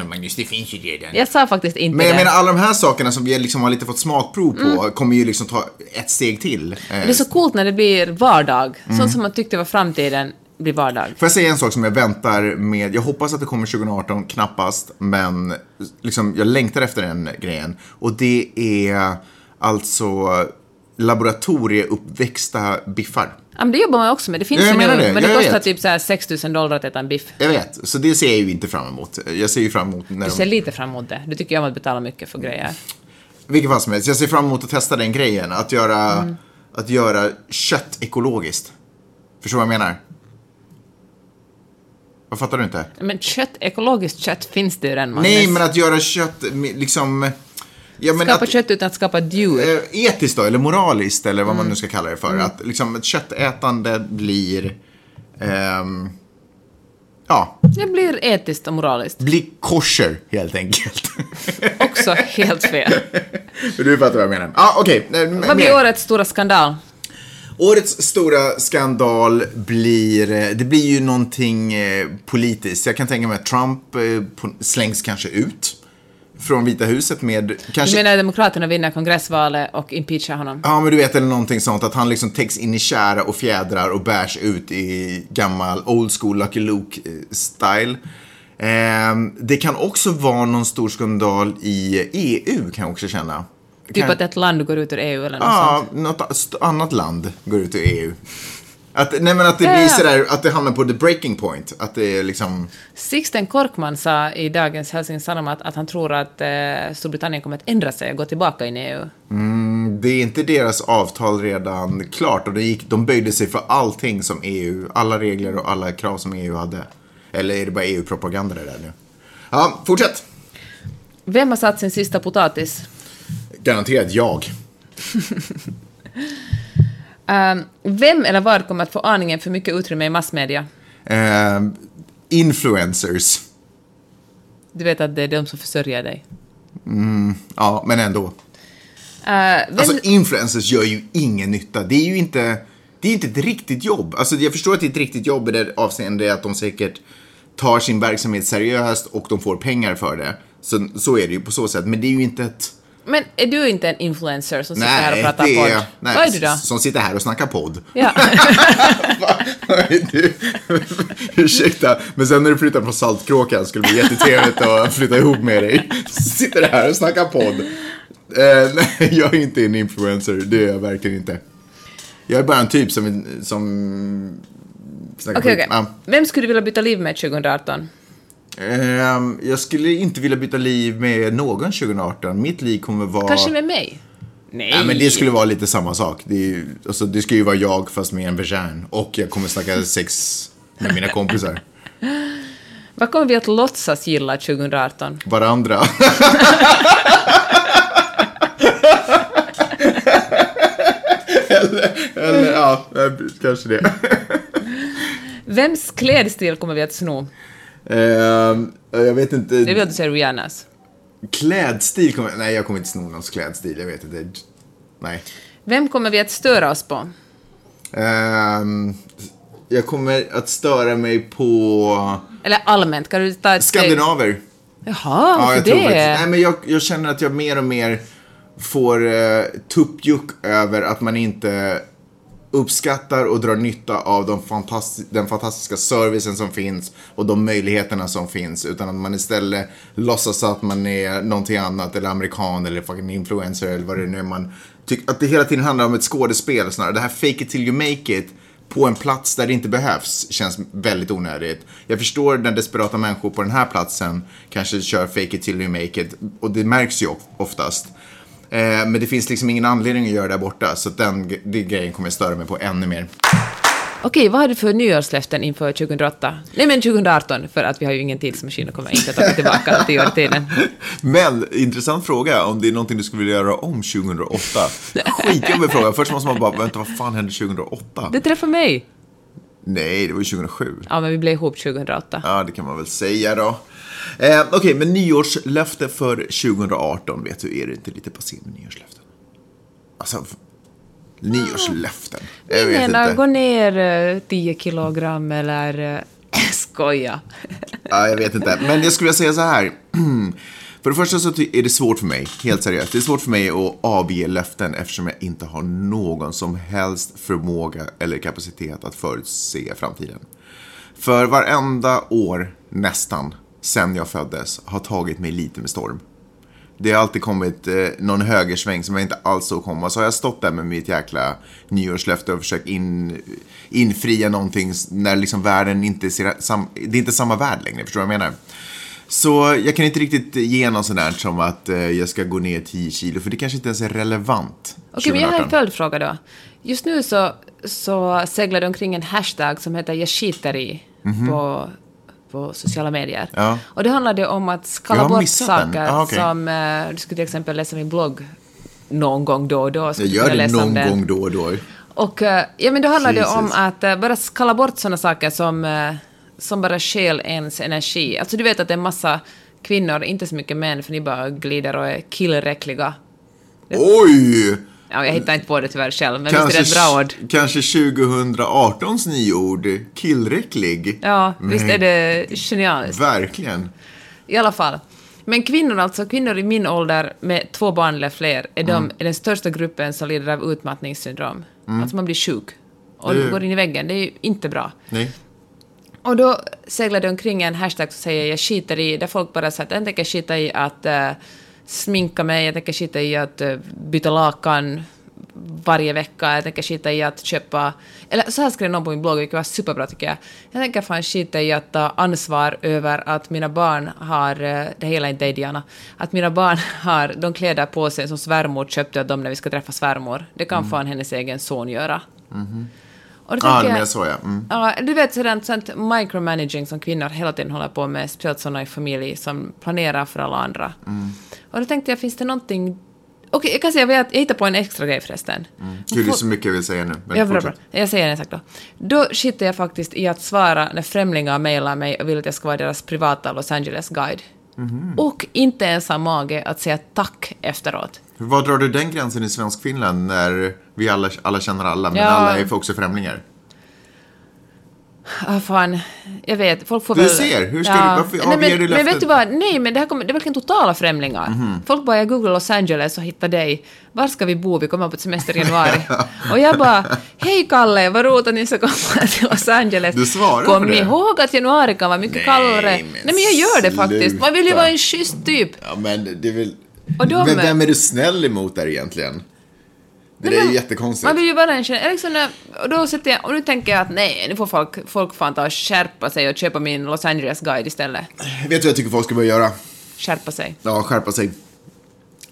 Magnus, det finns ju redan. Jag sa faktiskt inte Men jag det. menar alla de här sakerna som vi liksom har lite fått smakprov på kommer ju liksom ta ett steg till. Det är så coolt när det blir vardag. Mm. Sånt som man tyckte var framtiden blir vardag. Får jag säga en sak som jag väntar med? Jag hoppas att det kommer 2018, knappast. Men liksom, jag längtar efter den grejen. Och det är alltså laboratorieuppväxta biffar. Ja, men det jobbar man också med. Det finns Ja, ju nu, det. men det Jag kostar vet. typ så här 6 000 dollar att äta en biff. Jag vet, så det ser jag ju inte fram emot. Jag ser ju fram emot när Du ser de... lite fram emot det. Du tycker om att betala mycket för grejer. Vilken fall som helst, jag ser fram emot att testa den grejen. Att göra, att göra kött ekologiskt. Förstår du vad jag menar? Vad fattar du inte? Men kött, ekologiskt kött finns det ju redan. Nej, men att göra kött liksom... Ja, Skapa att, kött utan att skapa ett djur. eh, etiskt då, eller moraliskt, eller vad man Mm. nu ska kalla det för. Att liksom ett köttätande blir... ehm, ja, Det blir etiskt och moraliskt. blir kosher helt enkelt. [LAUGHS] Också helt fel. [LAUGHS] du fattar vad jag menar. Ja, okej. eh, Vad blir årets stora skandal? Årets stora skandal blir, eh, det blir ju någonting politiskt. Jag kan tänka mig att Trump slängs kanske ut från Vita huset med Du kanske... menar att Demokraterna vinner kongressvalet och impeachar honom? Ja, men du vet, eller någonting sånt. Att han liksom täcks in i kära och fjädrar och bärs ut i gammal old school Lucky Luke-style. Ehm, det kan också vara någon stor skandal i EU, kan jag också känna. Typ kan... att ett land går ut ur EU eller något Ja, sånt? något st- annat land går ut ur EU. Att, nej men att det blir sådär, att det hamnar på the breaking point. Att det är liksom... Sixten Korkman sa i dagens Helsingin Sanomat att han tror att eh, Storbritannien kommer att ändra sig och gå tillbaka in i EU. Det är inte deras avtal redan klart och det gick, de böjde sig för allting som EU, alla regler och alla krav som EU hade. Eller är det bara EU-propaganda det där nu? Ja, fortsätt. Vem har satt sin sista potatis? Garanterat jag. [LAUGHS] Ehm, vem eller vad kommer att få aningen för mycket utrymme i massmedia? Ehm, influencers. Du vet att det är de som försörjer dig. Ja, men ändå. Eh, vem, Alltså influencers gör ju ingen nytta. Det är ju inte, det är inte ett riktigt jobb. Alltså jag förstår att det är ett riktigt jobb i det avseende att de säkert tar sin verksamhet seriöst och de får pengar för det. Så, så är det ju på så sätt. Men det är ju inte ett... men är du inte en influencer som sitter här och Nej, pratar det är... podd? Nej, Vad är du då? Som sitter här och snackar podd. Ja. [LAUGHS] du, ursäkta, men sen när du flyttar från Saltkråkan skulle det bli jättetrevligt att flytta ihop med dig. Sitter här och snackar podd. Eh, nej, jag är inte en influencer, det är jag verkligen inte. Jag är bara en typ som... som Okej, skit. okej. Ja. Vem skulle du vilja byta liv med 2018? Ehm, jag skulle inte vilja byta liv med någon 2018. Mitt liv kommer vara... Kanske med mig? Nej. Nej, men det skulle vara lite samma sak. Det, är, alltså, det ska ju vara jag fast med en vagin. Och jag kommer snacka [LAUGHS] sex med mina kompisar. Vad kommer vi att låtsas gilla 2018? Varandra. eller, eller, ja, kanske det. Vems klädstil kommer vi att sno? Ehm, jag vet inte. Det vill att du säger Rihannas. Klädstil kommer... Nej, jag kommer inte sno någons klädstil. Jag vet inte. Nej. Vem kommer vi att störa oss på? Ehm, jag kommer att störa mig på Eller allmänt, kan du ta ett steg- skandinaver. Jaha, Ja, jag tror faktiskt. det? Nej, men jag, jag känner att jag mer och mer får eh, tuppjuck över att man inte uppskattar och drar nytta av de fantasti- den fantastiska servicen som finns och de möjligheterna som finns. Utan att man istället låtsas att man är någonting annat eller amerikan eller fucking influencer eller vad det nu är man tycker. Att det hela tiden handlar om ett skådespel snarare. Det här fake it till you make it på en plats där det inte behövs känns väldigt onödigt. Jag förstår när desperata människor på den här platsen kanske kör fake it till you make it och det märks ju oftast. Eh, men det finns liksom ingen anledning att göra det där borta så den, den grejen kommer jag störa mig på ännu mer. Okej, vad har du för nyårslöften inför 2008? Nej men 2018, för att vi har ju ingen tidsmaskin och kommer inte att ta tillbaka tio år i tiden. [LAUGHS] Men intressant fråga om det är någonting du skulle vilja göra om 2008. Skitjobbig fråga. Först måste man bara, vänta vad fan hände 2008? Det träffar mig. Nej, det var ju 2007. Ja, men vi blev ihop 2008. Ja, det kan man väl säga då. Eh, Okej, men nyårslöfte för 2018, vet du, är det inte lite passé med nyårslöften? Alltså, Nyårslöften. Jag Jag vet menar, inte. gå ner eh, 10 kilogram eller... eh, [LAUGHS] Skoja. Ja, jag vet inte. Men jag skulle säga så här. [CLEARS THROAT] För det första så är det svårt för mig, helt seriöst. Det är svårt för mig att avge löften eftersom jag inte har någon som helst förmåga eller kapacitet att förutse framtiden. För varenda år, nästan, sen jag föddes, har tagit mig lite med storm. Det har alltid kommit eh, någon högersväng som jag inte alls såg komma. Så har jag stått där med mitt jäkla nyårslöfte och försökt in, infria någonting när liksom världen inte ser sam, Det är inte samma värld längre, förstår du vad jag menar? Så jag kan inte riktigt ge något sånt där som att eh, jag ska gå ner 10 kilo, för det kanske inte ens är relevant. Okej, men jag har en 2018. följdfråga då. Just nu så, så seglar det omkring en hashtag som heter jag skiter i på, på sociala medier. Ja. Och det handlade om att skala bort saker Ah, okej. som... eh, du skulle till exempel läsa min blogg någon gång då och då. Jag gör det någon gång då och då. Och eh, ja, men då handlar det om Jesus. att eh, bara skala bort sådana saker som, eh, som bara stjäl ens energi. Alltså du vet att det är en massa kvinnor, inte så mycket män, för ni bara glider och är killräckliga. Oj! Ja, jag hittar inte på det tyvärr själv, men visst är det ett bra ord? kanske 2018s nyord, killräcklig. Ja, visst är det genialiskt. Verkligen. I alla fall. Men kvinnor alltså, kvinnor i min ålder med två barn eller fler, är, de, är den största gruppen som lider av utmattningssyndrom. Alltså man blir sjuk. Och Det- går in i väggen, det är ju inte bra. Nej. Och då seglade det omkring en hashtag som säger jag skiter i, där folk bara säger att jag tänker skita i att eh, sminka mig, jag tänker skita i att eh, byta lakan varje vecka, jag tänker skita i att köpa... Eller så här skrev någon på min blogg, vilket var superbra tycker jag. Jag tänker fan skita i att ta ansvar över att mina barn har, eh, det hela inte dig Diana, att mina barn [LAUGHS] har de kläder på sig som svärmor köpte åt dem när vi ska träffa svärmor. Det kan fan hennes egen son göra. Och då Ja, tänker men jag- jag så ja. Mm. Ja, du vet sådant, sådant micromanaging som kvinnor hela tiden håller på med, speciellt sådana i familj som planerar för alla andra. Mm. Och då tänkte jag, finns det någonting... Okej, jag kan säga, jag jag hittar på en extra grej förresten. Gud, det är så mycket jag vill säga nu. Men Ja, bra, bra. Jag säger det exakt då. Då skiter jag faktiskt i att svara när främlingar mejlar mig och vill att jag ska vara deras privata Los Angeles-guide. Mhm. Och inte ens ha mage att säga tack efteråt. Var drar du den gränsen i svensk Finland när vi alla, alla känner alla, men Ja. alla är också främlingar? Ah, fan, jag vet, folk får Du väl... ser, hur ska du- varför nej, avger men, du Men löftet? vet du vad, nej men det här kommer, det är verkligen totala främlingar. Mhm. Folk bara, jag googlar Los Angeles och hittar dig. Var ska vi bo? Vi kommer på ett semester i januari. [LAUGHS] och jag bara, hej Kalle, vad roligt att ni ska komma till Los Angeles. Du svarar Kom på det? ihåg att januari kan vara mycket Nej, kallare? men Nej men jag gör det faktiskt. Man vill ju vara en schysst typ. Ja, men det är väl... Och de- Men vem är du snäll emot där egentligen? Det där är jättekonstigt. Man vill ju vara en. Liksom och då sätter jag, och nu tänker jag att nej, nu får folk, folk fan ta och skärpa sig och köpa min Los Angeles-guide istället. Vet du vad jag tycker folk ska börja göra? Skärpa sig. Ja, skärpa sig.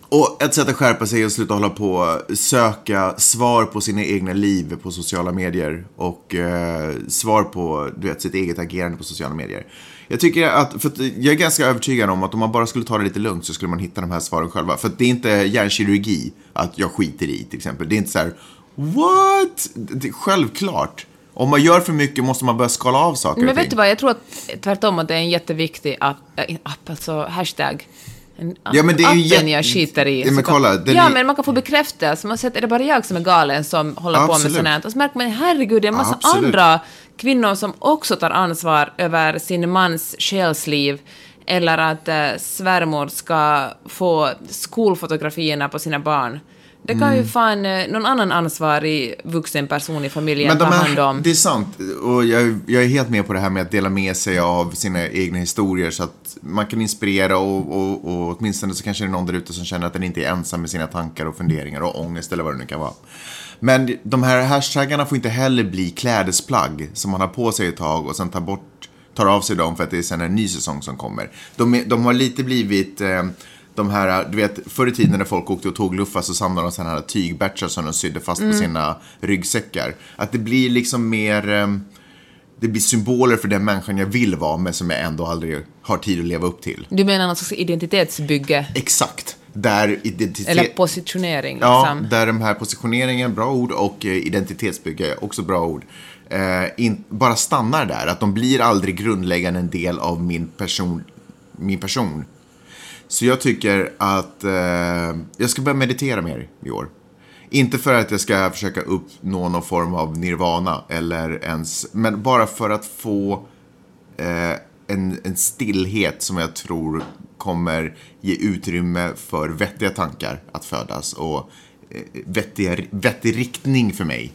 Och ett sätt att skärpa sig är att sluta hålla på söka svar på sina egna liv på sociala medier och eh, svar på du vet, sitt eget agerande på sociala medier. Jag tycker att, för att jag är ganska övertygad om att om man bara skulle ta det lite lugnt så skulle man hitta de här svaren själva. För att det är inte hjärnkirurgi att jag skiter i till exempel. Det är inte så här, what? Det självklart. Om man gör för mycket måste man börja skala av saker Men vet du vad, jag tror att tvärtom att det är en jätteviktig app, app alltså hashtag. En Ja, men det är ju appen jag skiter i. Ja, men kolla, ja, men man kan få bekräftelse. Man säger, är det bara jag som är galen som håller på med Absolut. sånt här? Och så märker man, herregud, det är en massa Absolut. andra kvinnor som också tar ansvar över sin mans själsliv. Eller att äh, svärmor ska få skolfotografierna på sina barn. Det kan Mm. ju fan eh, någon annan ansvarig vuxen person i familjen Men ta de hand om. är, det är sant. Och jag, jag är helt med på det här med att dela med sig av sina egna historier så att man kan inspirera och, och, och åtminstone så kanske det är någon där ute som känner att den inte är ensam med sina tankar och funderingar och ångest eller vad det nu kan vara. Men de här hashtaggarna får inte heller bli klädesplagg som man har på sig ett tag och sen tar bort, tar av sig dem för att det är sen en ny säsong som kommer. De, är, de har lite blivit eh, de här, du vet, förr i tiden när folk åkte och tog luffa så samlade de sådana här tygbatchar som de sydde fast på sina ryggsäckar. Att det blir liksom mer, eh, det blir symboler för den människan jag vill vara men som jag ändå aldrig har tid att leva upp till. Du menar någon slags identitetsbygge? Exakt. Där identitet... Eller positionering, Ja, liksom. där de här positioneringen, bra ord, och eh, identitetsbygge, också bra ord. Eh, in, bara stannar där, att de blir aldrig grundläggande en del av min person. Min person. Så jag tycker att eh, jag ska börja meditera mer i år. Inte för att jag ska försöka uppnå någon form av nirvana eller ens, men bara för att få eh, en, en stillhet som jag tror kommer ge utrymme för vettiga tankar att födas och eh, vettiga, vettig riktning för mig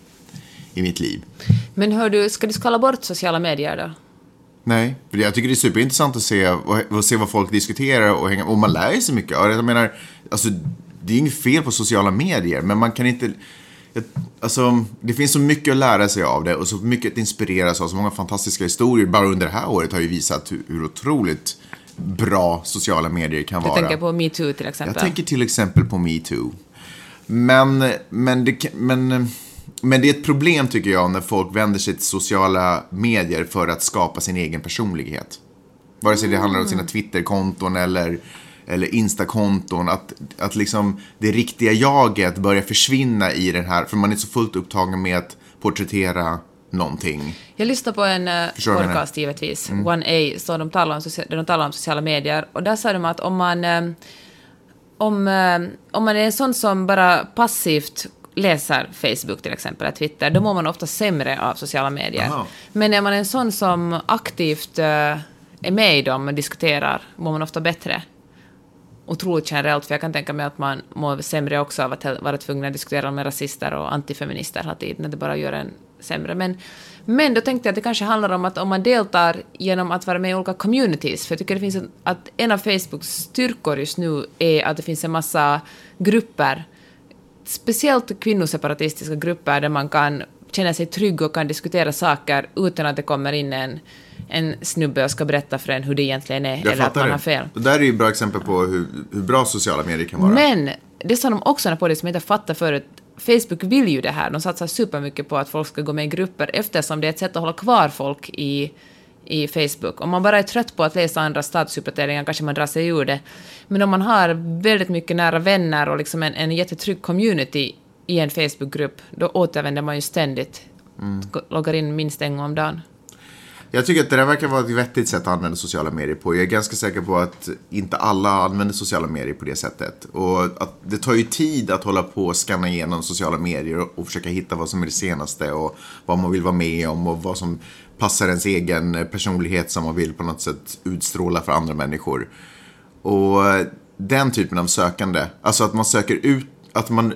i mitt liv. Men hör du, ska du skala bort sociala medier då? Nej, för jag tycker det är superintressant att se, att se vad folk diskuterar och, hänga, och man lär ju sig mycket. Jag menar, alltså, det är inget fel på sociala medier, men man kan inte... Alltså, det finns så mycket att lära sig av det och så mycket att inspireras av. Så många fantastiska historier bara under det här året har ju visat hur, hur otroligt bra sociala medier kan Du vara. tänker på metoo till exempel? Jag tänker till exempel på metoo. Men, men, det, men, men det är ett problem tycker jag när folk vänder sig till sociala medier för att skapa sin egen personlighet. Vare sig det handlar om sina Twitterkonton eller, eller Instakonton. Att, att liksom det riktiga jaget börjar försvinna i den här, för man är så fullt upptagen med att porträttera någonting. Jag lyssnade på en uh, Förstår podcast givetvis, One A, så de talar om, där de talar om sociala medier. Och där sa de att om man, eh, om, eh, om man är en sån som bara passivt läser Facebook till exempel, eller Twitter, då mår man ofta sämre av sociala medier. Aha. Men är man en sån som aktivt eh, är med i dem och diskuterar, mår man ofta bättre. Otroligt generellt, för jag kan tänka mig att man mår sämre också av att vara tvungen att diskutera med rasister och antifeminister hela tiden, att det bara gör en sämre. Men, men då tänkte jag att det kanske handlar om att om man deltar genom att vara med i olika communities, för jag tycker det finns en, att en av Facebooks styrkor just nu är att det finns en massa grupper, speciellt kvinnoseparatistiska grupper där man kan känna sig trygg och kan diskutera saker utan att det kommer in en, en snubbe och ska berätta för en hur det egentligen är, Jag eller att man det. har fel. Det där är ju ett bra exempel på hur, hur bra sociala medier kan vara. Men det sa de också på det som jag inte fattar förut. Facebook vill ju det här. De satsar supermycket på att folk ska gå med i grupper eftersom det är ett sätt att hålla kvar folk i, i Facebook. Om man bara är trött på att läsa andra statusuppdateringar kanske man drar sig ur det. Men om man har väldigt mycket nära vänner och liksom en, en jättetrygg community i en Facebookgrupp, då återvänder man ju ständigt. Loggar in minst en gång om dagen. Jag tycker att det där verkar vara ett vettigt sätt att använda sociala medier på. Jag är ganska säker på att inte alla använder sociala medier på det sättet. Och att det tar ju tid att hålla på och scanna igenom sociala medier och försöka hitta vad som är det senaste och vad man vill vara med om och vad som passar ens egen personlighet som man vill på något sätt utstråla för andra människor. Och eh, den typen av sökande, alltså att man söker ut, att man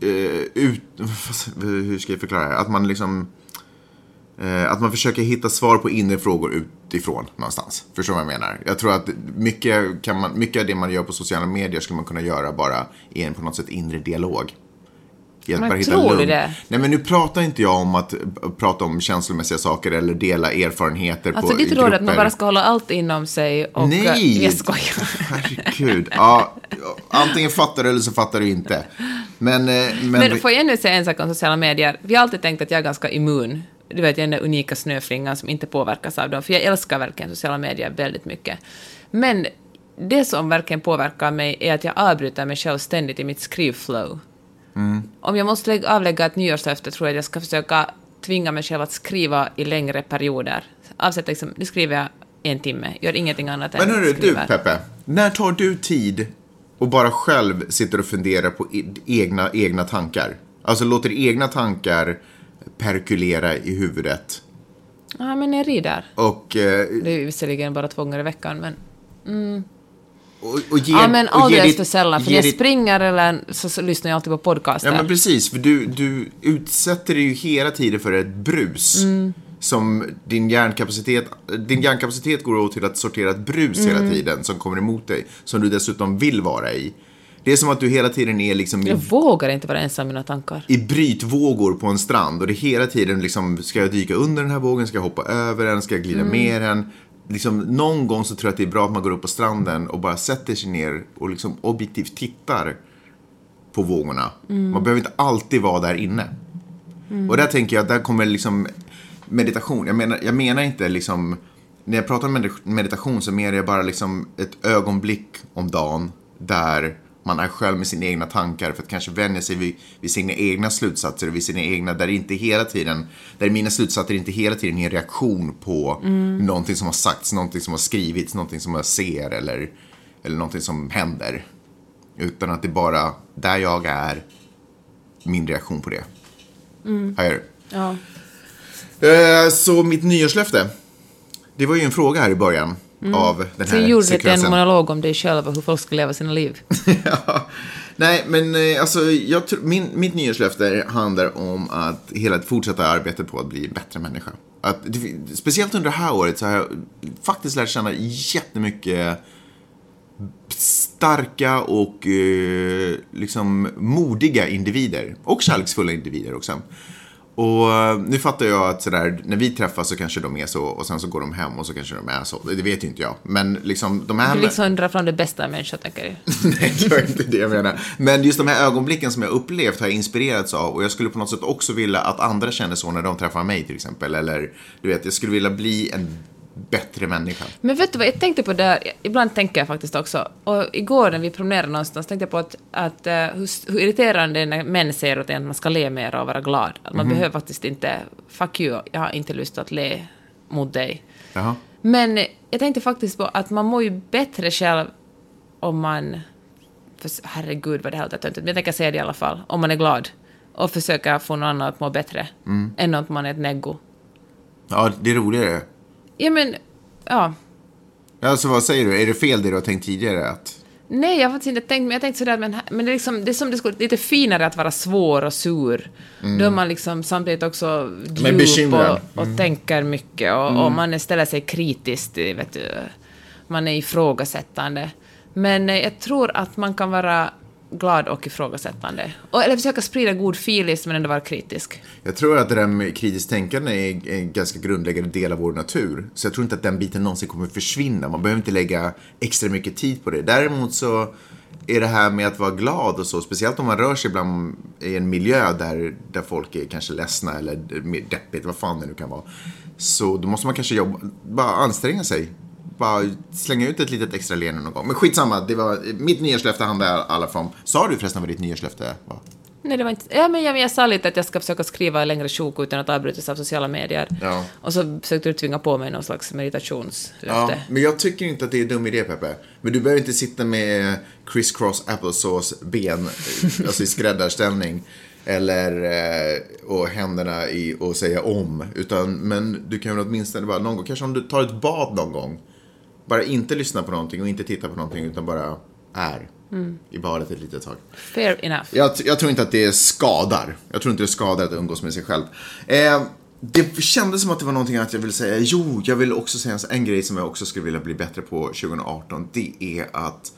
eh, ut, [LAUGHS] hur ska jag förklara det? Att man liksom eh, att man försöker hitta svar på inre frågor utifrån någonstans. Förstår du vad jag menar? Jag tror att mycket, kan man, mycket av det man gör på sociala medier skulle man kunna göra bara i en på något sätt inre dialog. Att Men bara hitta lugn. det? Nej men nu pratar inte jag om att eh, prata om känslomässiga saker eller dela erfarenheter Alltså på ditt råd är att man bara ska hålla allt inom sig och... Nej! Jag skojar. [LAUGHS] Herregud. Ja, antingen fattar du eller så fattar du inte. Men, eh, men, Men får jag ännu säga en sak om sociala medier? Vi har alltid tänkt att jag är ganska immun. Du vet, jag är den där unika snöflingan som inte påverkas av dem, för jag älskar verkligen sociala medier väldigt mycket. Men det som verkligen påverkar mig är att jag avbryter mig själv ständigt i mitt skrivflow. Om jag måste lägga, avlägga ett nyårslöfte tror jag att jag ska försöka tvinga mig själv att skriva i längre perioder. Avsätta liksom, nu skriver jag en timme, gör ingenting annat Men än hörru, du. Peppe. När tar du tid och bara själv sitter och funderar på egna, egna tankar? Alltså låter egna tankar perkulera i huvudet. Ja, men jag rider. Och, eh, Det är visserligen bara två gånger i veckan, men... och, och ger, Ja, men alldeles för sällan. För när jag ditt- springer eller så, så lyssnar jag alltid på podcaster. Ja men precis, för du, du utsätter dig ju hela tiden för ett brus. Mm. Som din hjärnkapacitet, din hjärnkapacitet går åt till att sortera ett brus hela Mm. tiden som kommer emot dig. Som du dessutom vill vara i. Det är som att du hela tiden är liksom i Jag vågar inte vara ensam i mina tankar. i brytvågor på en strand och det är hela tiden liksom, ska jag dyka under den här vågen, ska jag hoppa över den, ska jag glida med den? Liksom, någon gång så tror jag att det är bra att man går upp på stranden och bara sätter sig ner och liksom objektivt tittar på vågorna. Man behöver inte alltid vara där inne. Och där tänker jag att där kommer liksom meditation. Jag menar, jag menar inte liksom, när jag pratar om med- meditation så menar jag bara liksom ett ögonblick om dagen där man är själv med sina egna tankar för att kanske vänja sig vid, vid sina egna slutsatser, vid sina egna, där inte hela tiden, där mina slutsatser inte hela tiden är en reaktion på någonting som har sagts, någonting som har skrivits, någonting som jag ser eller, eller någonting som händer. Utan att det bara, där jag är, min reaktion på det. Här är det. Ja. Eh, Så mitt nyårslöfte. Det var ju en fråga här i början av den här Sen gjorde du en sekvensen. monolog om dig själv och hur folk ska leva sina liv. [LAUGHS] ja. Nej, men eh, alltså, jag tror, min, mitt nyårslöfte handlar om att hela fortsätta arbetet på att bli en bättre människa. Att, speciellt under det här året så har jag faktiskt lärt känna jättemycket starka och eh, liksom modiga individer. Och kärleksfulla individer också. Och eh, nu fattar jag att sådär, när vi träffas så kanske de är så och sen så går de hem och så kanske de är så. Det vet ju inte jag. Men liksom de här... Du liksom drar fram det bästa i människan, tänker du. Nej, det var inte det jag menar. Men just de här ögonblicken som jag upplevt har jag inspirerats av och jag skulle på något sätt också vilja att andra känner så när de träffar mig till exempel. Eller, du vet, jag skulle vilja bli en bättre människa. Men vet du vad, jag tänkte på det här, ibland tänker jag faktiskt också, och igår när vi promenerade någonstans tänkte jag på att, att eh, hur, hur irriterande det är när män säger åt en att man ska le mer och vara glad. Att man behöver faktiskt inte, fuck you, jag har inte lust att le mot dig. Jaha. Men jag tänkte faktiskt på att man mår ju bättre själv om man... För, herregud vad det här låter töntigt, men jag tänker säga det i alla fall. Om man är glad och försöker få någon annan att må bättre. Än att man är ett neggo. Ja, det är roligare. Ja men, ja. Alltså vad säger du? Är det fel det du har tänkt tidigare? Att... Nej, jag har faktiskt inte tänkt, men jag tänkte sådär, men, men det, är liksom, det är som det skulle, lite finare att vara svår och sur. Då är man liksom samtidigt också djup och, och tänker mycket och, och man ställer sig kritiskt, vet du. Man är ifrågasättande. Men eh, jag tror att man kan vara glad och ifrågasättande. Och, eller försöka sprida god filis men ändå vara kritisk. Jag tror att det där med kritiskt tänkande är en ganska grundläggande del av vår natur. Så jag tror inte att den biten någonsin kommer försvinna. Man behöver inte lägga extra mycket tid på det. Däremot så är det här med att vara glad och så, speciellt om man rör sig ibland i en miljö där, där folk är kanske ledsna eller mer deppigt, vad fan det nu kan vara. Så då måste man kanske jobba, bara anstränga sig. Bara slänga ut ett litet extra leende någon gång. Men skitsamma, det var, mitt nyårslöfte handlar i alla fall om... Sa du förresten vad ditt nyårslöfte var? Nej, det var inte... Ja, men jag, jag sa lite att jag ska försöka skriva längre sjok utan att avbrytas av sociala medier. Ja. Och så försökte du tvinga på mig någon slags meditationslöfte. Ja, men jag tycker inte att det är en dum idé, Peppe. Men du behöver inte sitta med criss cross applesauce ben, alltså i skräddarställning. Eller, eh, och händerna i och säga om. Utan, men du kan väl åtminstone bara någon gång, kanske om du tar ett bad någon gång. Bara inte lyssna på någonting och inte titta på någonting utan bara är i badet ett litet tag. Fair enough. Jag, jag tror inte att det skadar. Jag tror inte det skadar att umgås med sig själv. Eh, det kändes som att det var någonting att jag ville säga. Jo, jag vill också säga en grej som jag också skulle vilja bli bättre på 2018. Det är att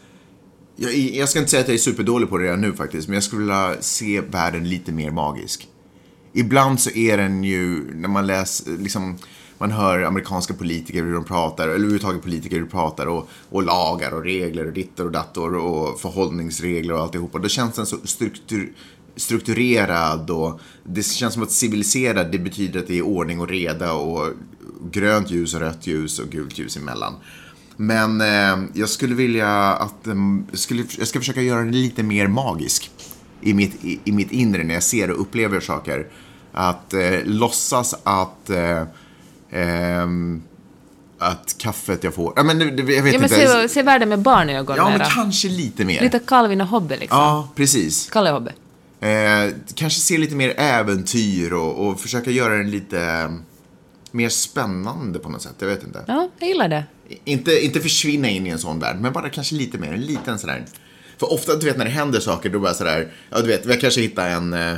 jag, jag ska inte säga att jag är superdålig på det redan nu faktiskt, men jag skulle vilja se världen lite mer magisk. Ibland så är den ju, när man läser, liksom, man hör amerikanska politiker hur de pratar, eller överhuvudtaget politiker hur de pratar och, och lagar och regler och dittor och dattor och förhållningsregler och alltihopa. Då känns den så struktur, strukturerad och det känns som att civiliserad, det betyder att det är ordning och reda och grönt ljus och rött ljus och gult ljus emellan. Men eh, jag skulle vilja att, eh, jag, skulle, jag ska försöka göra den lite mer magisk i mitt, i, i mitt inre när jag ser och upplever saker. Att eh, låtsas att eh, ehm, att kaffet jag får, ja men jag vet Ja, men inte. se, se världen med barnögon ja men mera. kanske lite mer. Lite Calvin och Hobbe liksom. Ja, precis. Kalle och Hobbe. Eh, kanske se lite mer äventyr och, och försöka göra den lite eh, mer spännande på något sätt. Jag vet inte. Ja, jag gillar det. Inte, inte försvinna in i en sån värld, men bara kanske lite mer. En liten sådär. För ofta, du vet, när det händer saker, då bara sådär, ja du vet, jag kanske hittar en, eh,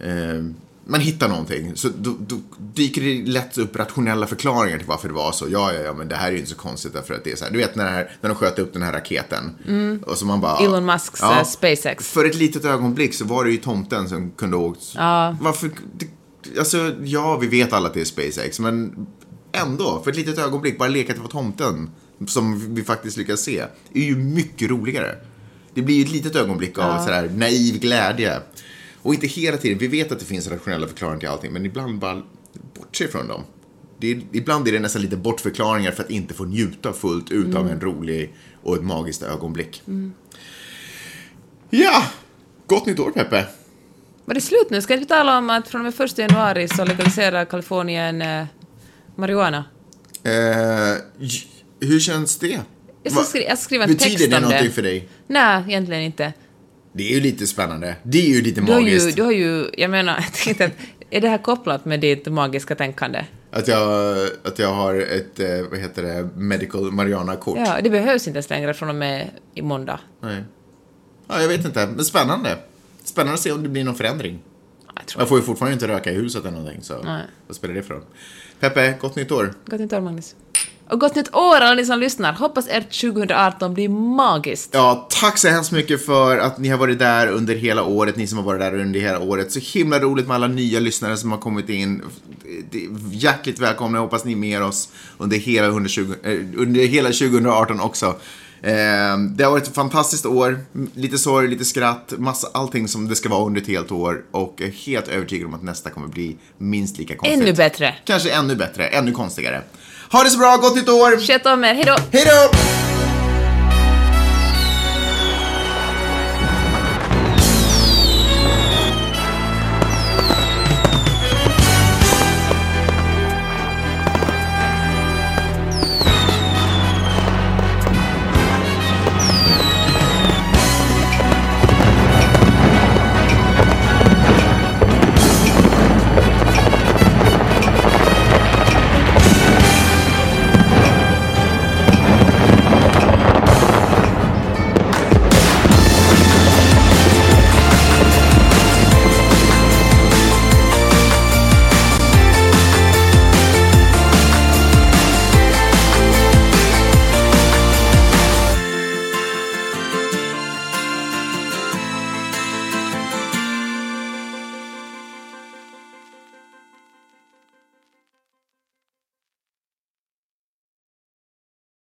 eh, man hittar någonting, så då, då dyker det lätt upp rationella förklaringar till varför det var så. Ja, ja, ja, men det här är ju inte så konstigt därför att det är så här. Du vet när, det här, när de sköt upp den här raketen. Och så man bara... Elon Musks, eh, SpaceX. För ett litet ögonblick så var det ju tomten som kunde ha åkt. Ja. Varför? Det, alltså, ja, vi vet alla att det är SpaceX, men ändå, för ett litet ögonblick, bara leka att det var tomten som vi faktiskt lyckas se, är ju mycket roligare. Det blir ju ett litet ögonblick av sådär naiv glädje. Och inte hela tiden, vi vet att det finns rationella förklaringar till allting, men ibland bara bortse från dem. Det är, ibland är det nästan lite bortförklaringar för att inte få njuta fullt ut av en rolig och ett magiskt ögonblick. Ja! Gott nytt år, Peppe! Var det slut nu? Ska vi tala om att från och med 1 januari så legaliserar Kalifornien eh, marijuana? Eh, hur känns det? Jag ska, skri- jag ska skriva en Betyder text det om någonting det. för dig? Nej, egentligen inte. Det är ju lite spännande. Det är ju lite Du har, ju, magiskt. du har ju, jag menar, [LAUGHS] jag tänkte att, är det här kopplat med ditt magiska tänkande? Att, jag, att jag har ett, eh, vad heter det, medical marijuana-kort. Ja, det behövs inte ens längre från och med i måndag. Nej. Ja, jag vet inte, men spännande. Spännande att se om det blir någon förändring. Jag Jag får ju fortfarande inte röka i huset eller någonting, så Nej. vad spelar det för roll? Peppe, gott nytt år. Gott nytt år, Magnus. Och gott nytt år alla ni som lyssnar. Hoppas ert 2018 blir magiskt. Ja, tack så hemskt mycket för att ni har varit där under hela året, ni som har varit där under hela året. Så himla roligt med alla nya lyssnare som har kommit in. Hjärtligt välkomna, hoppas ni är med oss under hela, 120, eh, under hela 2018 också. Eh, Det har varit ett fantastiskt år, lite sorg, lite skratt, massa, allting som det ska vara under ett helt år. Och jag är helt övertygad om att nästa kommer bli minst lika konstigt. Ännu bättre. Kanske ännu bättre, ännu konstigare. Ha det så bra, gott nytt år! Sköt om er, hejdå! Hej då!